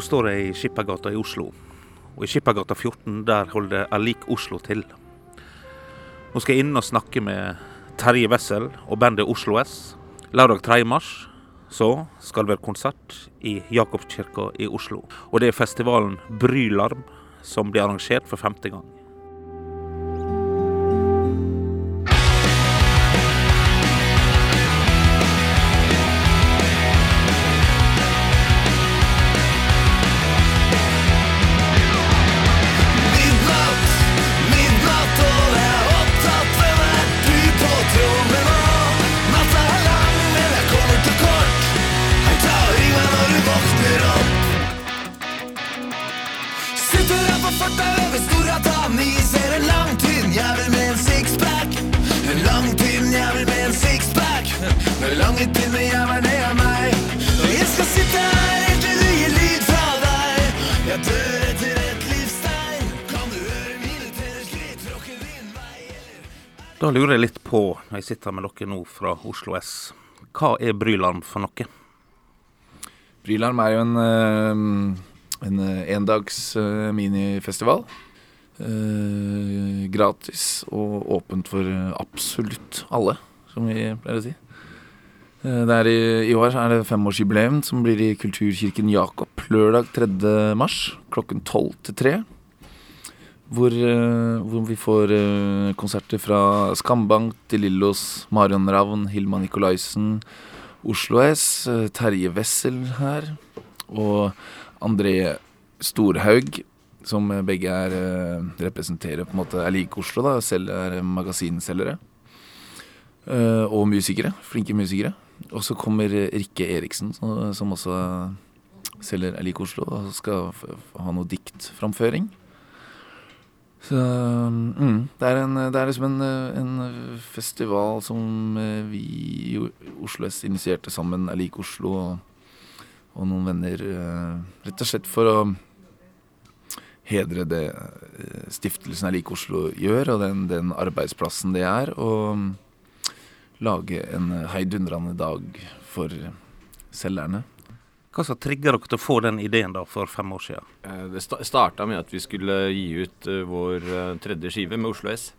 Nå står jeg i Skippergata i Oslo. Og i Skippergata 14 der holder Alik Oslo til. Nå skal jeg inn og snakke med Terje Wessel og bandet Oslo S. Lørdag 3. mars skal det være konsert i Jakobskirka i Oslo. Og det er festivalen Brylarm som blir arrangert for femte gang. Da lurer jeg litt på, når jeg sitter med dere nå fra Oslo S, hva er Brylarm for noe? Brylarm er jo en, eh, en eh, endags eh, minifestival. Gratis og åpent for absolutt alle, som vi pleier å si. I, I år er det femårsjubileum som blir i Kulturkirken Jakob lørdag 3. mars klokken 12 til 3. Hvor, hvor, vi får konserter fra Skambank, De Lillos, Marion Ravn, Hilma Nikolaisen, Oslo S, Terje Wessel her, og André Storhaug, som begge er, representerer på en måte er like Oslo, da, selv er magasinselgere. Og musikere. Flinke musikere. Og så kommer Rikke Eriksen, som også selger Er like Oslo, og skal ha noe diktframføring. Så mm, det, er en, det er liksom en, en, festival som vi i Oslo S initierte sammen, Er lik Oslo, og, og, noen venner. Rett og slett for å hedre det stiftelsen Er like Oslo gjør, og den, den arbeidsplassen det er. Og lage en heidundrende dag for selgerne. Hva som trigga dere til å få den ideen da for fem år siden? Det starta med at vi skulle gi ut vår tredje skive med Oslo S.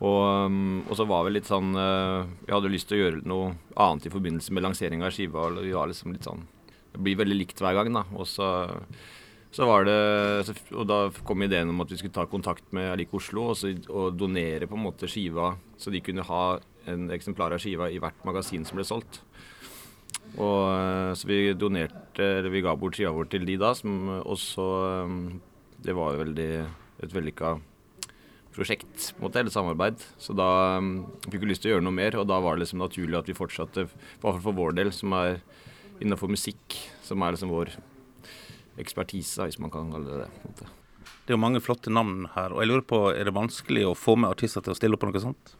Og, og, så var vi litt sånn Vi hadde lyst til å gjøre noe annet i forbindelse med lansering av skiva. Og vi var liksom litt sånn Det blir veldig likt hver gang, da. Og så, så var det Og da kom ideen om at vi skulle ta kontakt med Alik Oslo og, så, og donere på en måte skiva, så de kunne ha en eksemplar av skiva i hvert magasin som ble solgt. Og Så vi donerte, eller vi ga bort skiva vår til de da, som også Det var jo veldig, et vellykka prosjekt, på en måte, eller samarbeid. Så da um, fikk vi lyst til å gjøre noe mer, og da var det liksom naturlig at vi fortsatte, i hvert fall for vår del, som er innenfor musikk, som er liksom vår ekspertise, hvis man kan kalle det det. Det er jo mange flotte navn her, og jeg lurer på, er det vanskelig å få med artister til å stille opp på noe sånt?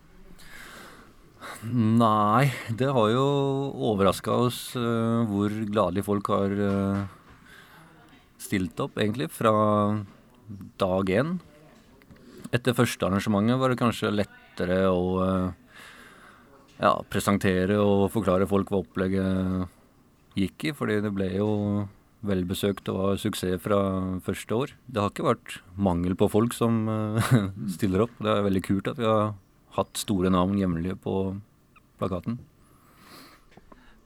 Nei, det har jo overraska oss uh, hvor gladelig folk har uh, stilt opp, egentlig, fra dag én. Etter første arrangementet var det kanskje lettere å uh, ja, presentere og forklare folk hva opplegget gikk i, fordi det ble jo velbesøkt og var suksess fra første år. Det har ikke vært mangel på folk som stiller opp. Det er veldig kult at vi har hatt store navn hjemlige på plakaten.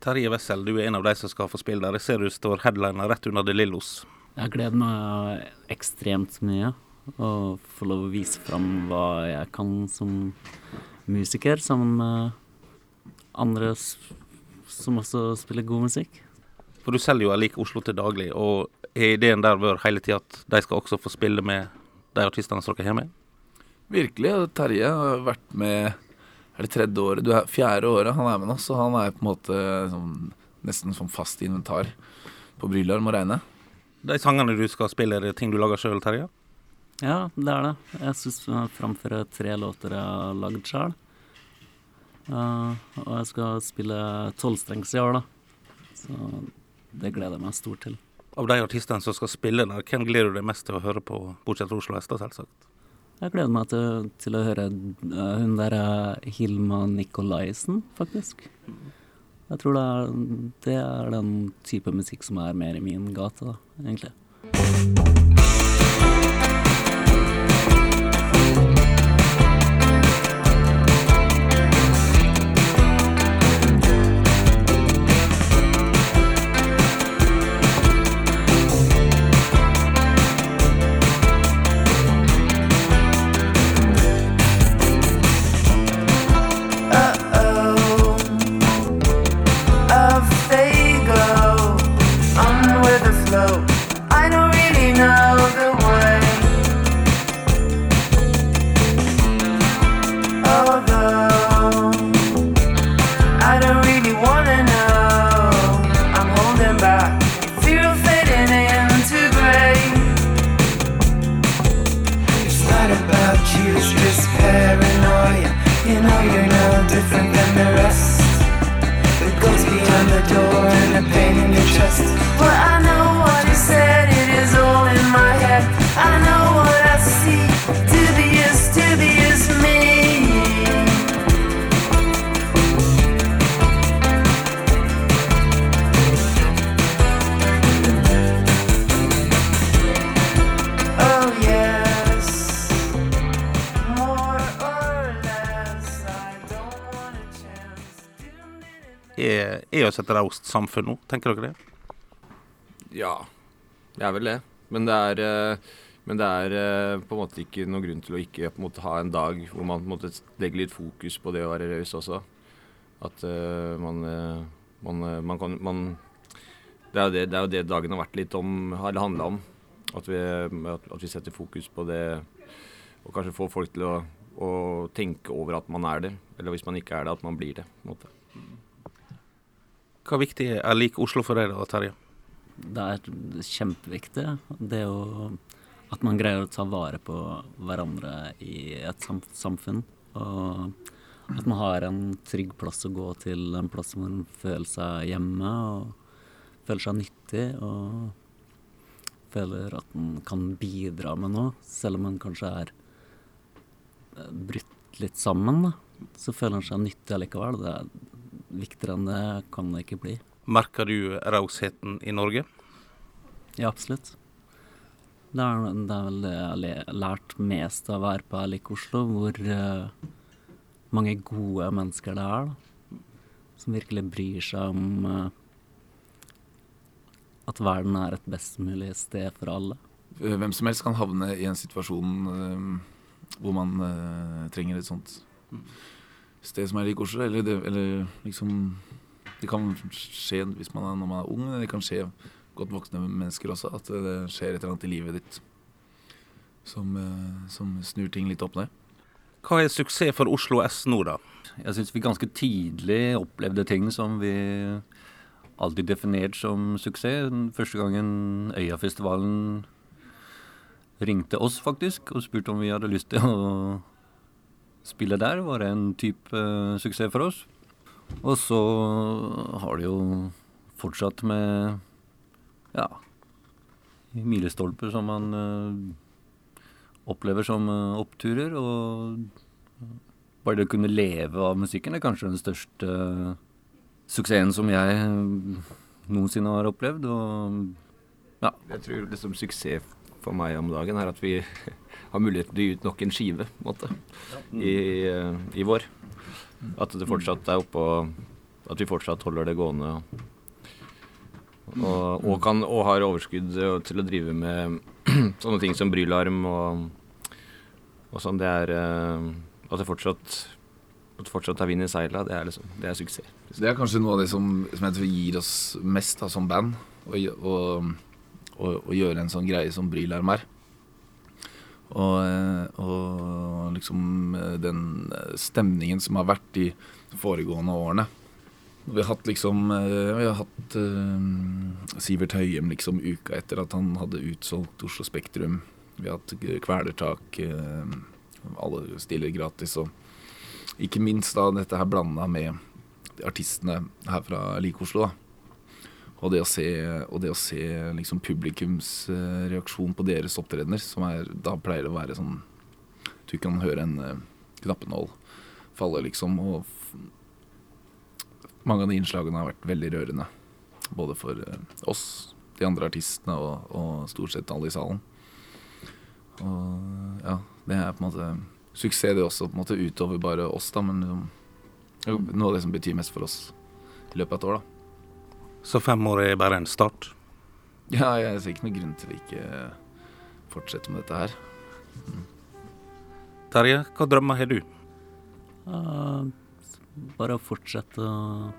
Terje Wessel, du er en av de som skal få spille der. Jeg ser du står headliner rett under De Lillos. Jeg gleder meg ekstremt mye. Å få lov å vise fram hva jeg kan som musiker, sammen med andre som også spiller god musikk. For du selger jo Alik Oslo til daglig, og er ideen der vært hele tida at de skal også få spille med de artistene som dere har med? Virkelig. Terje har vært med er det tredje året, du er fjerde året han er med oss, og han er på en måte sånn, nesten som fast inventar på Brylar, må regne. De sangene du skal spille, er det ting du lager sjøl, Terje? Ja, det er det. Jeg syns jeg framfører tre låter jeg har lagd sjøl. Og jeg skal spille tolvstrengs i år, da. Så det gleder jeg meg stort til. Av de artistene som skal spille der, hvem gleder du deg mest til å høre på, bortsett fra Oslo Hester, selvsagt? Jeg gleder meg til, til å høre uh, hun der uh, Hilma Nikolaisen, faktisk. Jeg tror det er, det er den type musikk som er mer i min gate, da, egentlig. You're no different than the rest. The ghost behind the door and the pain in your chest. But I know Er, er oss et raust samfunn nå, tenker dere det? Ja, det er vel det. Men det er, eh, men det er eh, på en måte ikke noen grunn til å ikke en måte ha en dag hvor man på en måte legger litt fokus på det å være raus også. At uh, man, man, man kan man, det, er jo det, det er jo det dagen har vært litt om, har handla om. At vi, at vi setter fokus på det og kanskje får folk til å, å tenke over at man er det. Eller hvis man ikke er det, at man blir det. på en måte. Hva viktig er lik Oslo for deg da, Terje? Det er kjempeviktig. Det jo at man greier å ta vare på hverandre i et samfunn. Og at man har en trygg plass å gå til, en plass hvor man føler seg hjemme og føler seg nyttig. Og føler at man kan bidra med noe, selv om man kanskje er brutt litt sammen. Da. Så føler man seg nyttig allikevel. Det er viktigere enn det kan det ikke bli. Merker du rausheten i Norge? Ja, absolutt. Det er, det er vel det jeg har lært mest av å være på Erlik Oslo, hvor uh, mange gode mennesker det er. da. Som virkelig bryr seg om uh, at verden er et best mulig sted for alle. Eh, Hvem som helst kan havne i en situasjon uh, hvor man trenger et sånt sted som er litt koselig. Eller, det, eller liksom Det kan skje hvis man er, når man er ung, men det kan skje godt voksne mennesker også. At det skjer et eller annet i livet ditt som, eh, som snur ting litt opp ned. Hva er suksess for Oslo S nå, da? Jeg syns vi ganske tidlig opplevde ting som vi alltid definert som suksess. Første gangen Øyafestivalen ringte oss faktisk og spurte om vi hadde lyst til å spille der, var en type eh, suksess for oss. Og så har det jo fortsatt med ja, milestolper som man uh, opplever som uh, oppturer. Og bare det å kunne leve av musikken er kanskje den største uh, suksessen som jeg noensinne har opplevd. Og Jeg tror liksom suksess for meg om dagen er at vi har mulighet til å gi ut nok en skive måte, i, i vår. At det fortsatt er oppe og At vi fortsatt holder det gående. Og, og, kan, og har overskudd eh, til å drive med sånne ting som brylarm og, og sånn. Det er eh, At det fortsatt at fortsatt er vind i seila, det er liksom Det er suksess. Det er kanskje noe av det som, som jeg tror gir oss mest da, som band. Å gjøre en sånn greie som Brylarm er. Og, eh, og liksom eh, den stemningen som har vært de foregående årene. Vi har hatt liksom eh, Vi har hatt uh, Sivert Høyem liksom uka etter at han hadde utsolgt Oslo Spektrum. Vi har hatt Kvelertak. Uh, Alle stiller gratis. Og ikke minst da dette her blanda med artistene her fra Like Oslo. da. Og det å se, og det å se liksom publikums eh, reaksjon på deres opptredener, som er, da pleier det å være sånn Du kan høre en eh, knappenål falle, liksom. Og mange av de innslagene har vært veldig rørende. Både for eh, oss, de andre artistene og, og stort sett alle i salen. Og ja, det er på en måte suksess det også, på en måte utover bare oss, da. Men liksom, jo, noe av det som betyr mest for oss i løpet av et år, da. Så fem år er bare en start. Ja, jeg ser ikke noen grunn til å ikke fortsette med dette her. Terje, hva drømmer har du? Uh, bare fortsette å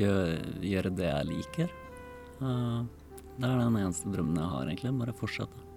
gjøre, gjøre det jeg liker. Uh, det er den eneste drømmen jeg har, egentlig. Bare fortsette.